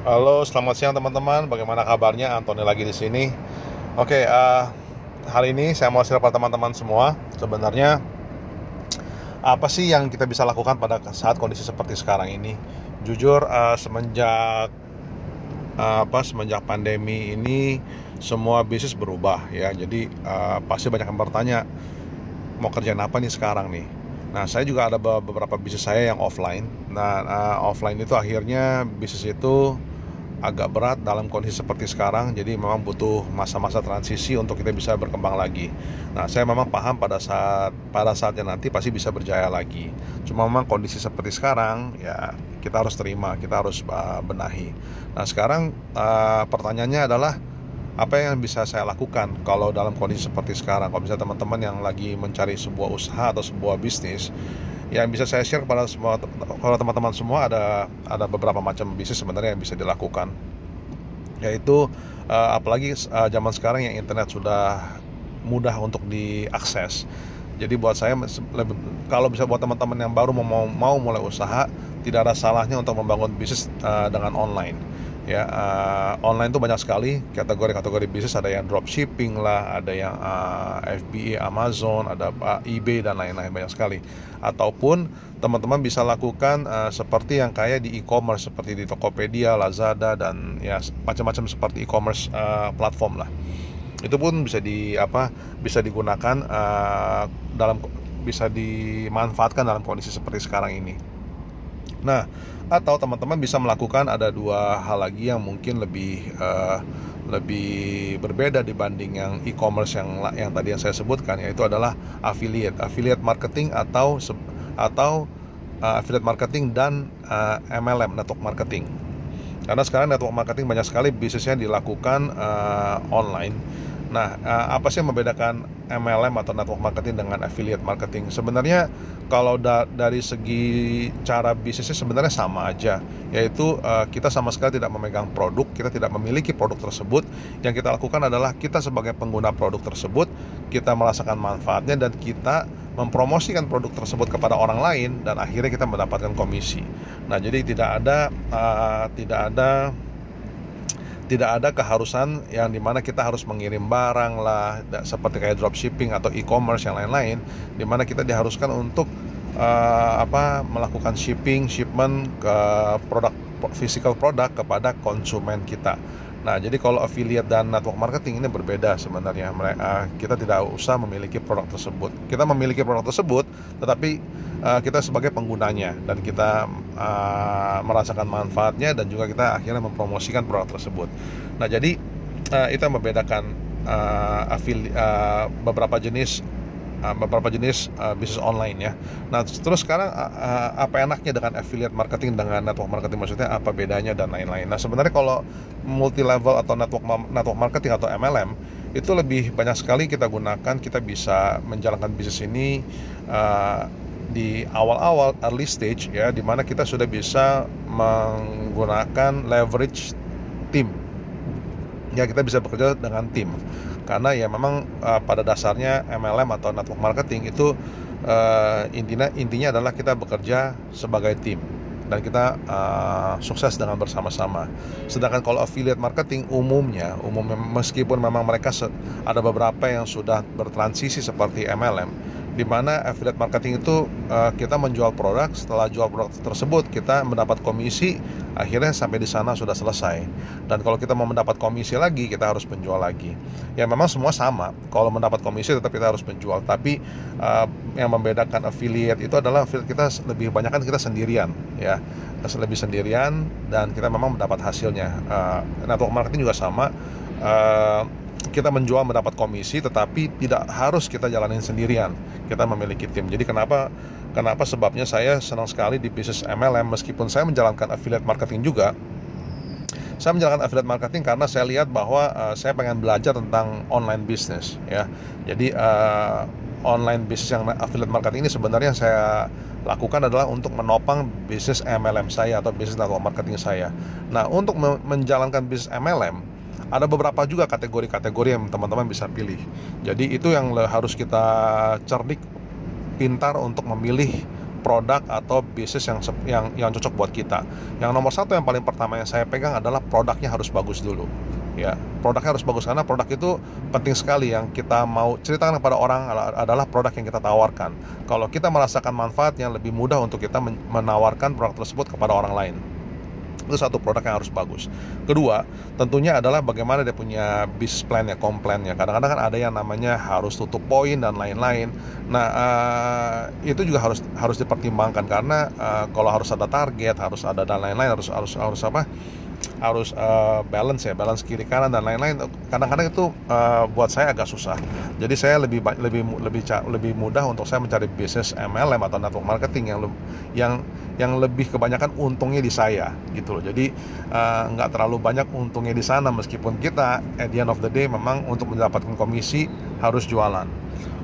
Halo, selamat siang teman-teman. Bagaimana kabarnya? Antoni lagi di sini. Oke, uh, hari ini saya mau share pada teman-teman semua. Sebenarnya apa sih yang kita bisa lakukan pada saat kondisi seperti sekarang ini? Jujur, uh, semenjak uh, apa semenjak pandemi ini semua bisnis berubah ya. Jadi uh, pasti banyak yang bertanya mau kerjaan apa nih sekarang nih. Nah, saya juga ada beberapa bisnis saya yang offline. Nah, uh, offline itu akhirnya bisnis itu agak berat dalam kondisi seperti sekarang jadi memang butuh masa-masa transisi untuk kita bisa berkembang lagi. Nah saya memang paham pada saat pada saatnya nanti pasti bisa berjaya lagi. Cuma memang kondisi seperti sekarang ya kita harus terima kita harus uh, benahi. Nah sekarang uh, pertanyaannya adalah apa yang bisa saya lakukan kalau dalam kondisi seperti sekarang? Kalau misalnya teman-teman yang lagi mencari sebuah usaha atau sebuah bisnis yang bisa saya share kepada semua kalau teman-teman semua ada ada beberapa macam bisnis sebenarnya yang bisa dilakukan. Yaitu uh, apalagi uh, zaman sekarang yang internet sudah mudah untuk diakses jadi buat saya kalau bisa buat teman-teman yang baru mau mau mulai usaha tidak ada salahnya untuk membangun bisnis uh, dengan online. Ya uh, online tuh banyak sekali kategori-kategori bisnis. Ada yang dropshipping lah ada yang uh, FBA Amazon ada uh, eBay dan lain-lain banyak sekali. Ataupun teman-teman bisa lakukan uh, seperti yang kayak di e-commerce seperti di Tokopedia Lazada dan ya macam-macam seperti e-commerce uh, platform lah itu pun bisa di apa bisa digunakan uh, dalam bisa dimanfaatkan dalam kondisi seperti sekarang ini Nah, atau teman-teman bisa melakukan ada dua hal lagi yang mungkin lebih uh, lebih berbeda dibanding yang e-commerce yang yang tadi yang saya sebutkan yaitu adalah affiliate, affiliate marketing atau atau uh, affiliate marketing dan uh, MLM network marketing. Karena sekarang network marketing banyak sekali bisnisnya dilakukan uh, online Nah, eh, apa sih yang membedakan MLM atau network marketing dengan affiliate marketing? Sebenarnya kalau da dari segi cara bisnisnya sebenarnya sama aja, yaitu uh, kita sama sekali tidak memegang produk, kita tidak memiliki produk tersebut. Yang kita lakukan adalah kita sebagai pengguna produk tersebut, kita merasakan manfaatnya dan kita mempromosikan produk tersebut kepada orang lain dan akhirnya kita mendapatkan komisi. Nah, jadi tidak ada uh, tidak ada tidak ada keharusan yang di mana kita harus mengirim barang lah seperti kayak dropshipping atau e-commerce yang lain-lain di mana kita diharuskan untuk uh, apa melakukan shipping shipment ke produk physical produk kepada konsumen kita Nah, jadi kalau affiliate dan network marketing ini berbeda sebenarnya. Mereka kita tidak usah memiliki produk tersebut. Kita memiliki produk tersebut, tetapi uh, kita sebagai penggunanya dan kita uh, merasakan manfaatnya dan juga kita akhirnya mempromosikan produk tersebut. Nah, jadi uh, itu membedakan uh, uh, beberapa jenis uh, beberapa jenis uh, bisnis online ya. Nah terus sekarang uh, apa enaknya dengan affiliate marketing dengan network marketing maksudnya apa bedanya dan lain-lain. Nah sebenarnya kalau multi level atau network network marketing atau MLM itu lebih banyak sekali kita gunakan kita bisa menjalankan bisnis ini uh, di awal-awal early stage ya di mana kita sudah bisa menggunakan leverage tim ya kita bisa bekerja dengan tim karena ya memang uh, pada dasarnya MLM atau network marketing itu uh, intinya intinya adalah kita bekerja sebagai tim dan kita uh, sukses dengan bersama-sama. Sedangkan kalau affiliate marketing umumnya, umum meskipun memang mereka ada beberapa yang sudah bertransisi seperti MLM, di mana affiliate marketing itu uh, kita menjual produk, setelah jual produk tersebut kita mendapat komisi, akhirnya sampai di sana sudah selesai. Dan kalau kita mau mendapat komisi lagi, kita harus menjual lagi. Ya memang semua sama. Kalau mendapat komisi tetap kita harus menjual, tapi uh, yang membedakan affiliate itu adalah affiliate kita lebih banyak kan kita sendirian, ya lebih sendirian dan kita memang mendapat hasilnya. Uh, network marketing juga sama. Kita menjual mendapat komisi tetapi tidak harus kita jalanin sendirian. Kita memiliki tim. Jadi kenapa kenapa sebabnya saya senang sekali di bisnis MLM meskipun saya menjalankan affiliate marketing juga. Saya menjalankan affiliate marketing karena saya lihat bahwa uh, saya pengen belajar tentang online business ya. Jadi uh, online bisnis yang affiliate marketing ini sebenarnya saya lakukan adalah untuk menopang bisnis MLM saya atau bisnis network marketing saya. Nah, untuk menjalankan bisnis MLM, ada beberapa juga kategori-kategori yang teman-teman bisa pilih. Jadi itu yang harus kita cerdik, pintar untuk memilih produk atau bisnis yang yang yang cocok buat kita. Yang nomor satu yang paling pertama yang saya pegang adalah produknya harus bagus dulu. Ya, produknya harus bagus karena produk itu penting sekali yang kita mau ceritakan kepada orang adalah produk yang kita tawarkan. Kalau kita merasakan manfaatnya lebih mudah untuk kita menawarkan produk tersebut kepada orang lain itu satu produk yang harus bagus. Kedua, tentunya adalah bagaimana dia punya business plan ya, komplainnya. Kadang-kadang kan ada yang namanya harus tutup poin dan lain-lain. Nah, uh, itu juga harus harus dipertimbangkan karena uh, kalau harus ada target, harus ada dan lain-lain, harus harus harus apa? Harus uh, balance ya balance kiri kanan dan lain-lain kadang-kadang itu uh, buat saya agak susah jadi saya lebih lebih lebih lebih mudah untuk saya mencari bisnis MLM atau network marketing yang yang yang lebih kebanyakan untungnya di saya gitu loh jadi uh, nggak terlalu banyak untungnya di sana meskipun kita at the end of the day memang untuk mendapatkan komisi harus jualan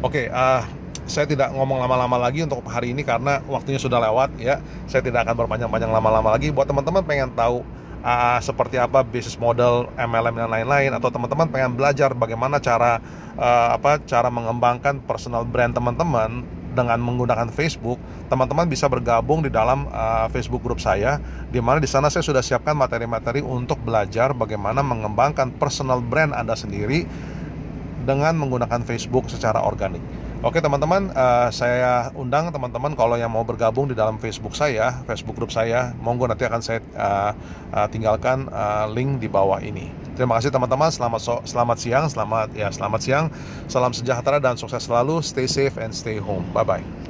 oke okay, uh, saya tidak ngomong lama-lama lagi untuk hari ini karena waktunya sudah lewat ya. Saya tidak akan berpanjang-panjang lama-lama lagi. Buat teman-teman pengen tahu uh, seperti apa bisnis model MLM dan lain-lain atau teman-teman pengen belajar bagaimana cara uh, apa cara mengembangkan personal brand teman-teman dengan menggunakan Facebook, teman-teman bisa bergabung di dalam uh, Facebook grup saya, di mana di sana saya sudah siapkan materi-materi untuk belajar bagaimana mengembangkan personal brand Anda sendiri dengan menggunakan Facebook secara organik. Oke teman-teman, uh, saya undang teman-teman kalau yang mau bergabung di dalam Facebook saya, Facebook grup saya, monggo nanti akan saya uh, uh, tinggalkan uh, link di bawah ini. Terima kasih teman-teman, selamat so selamat siang, selamat ya selamat siang, salam sejahtera dan sukses selalu, stay safe and stay home. Bye bye.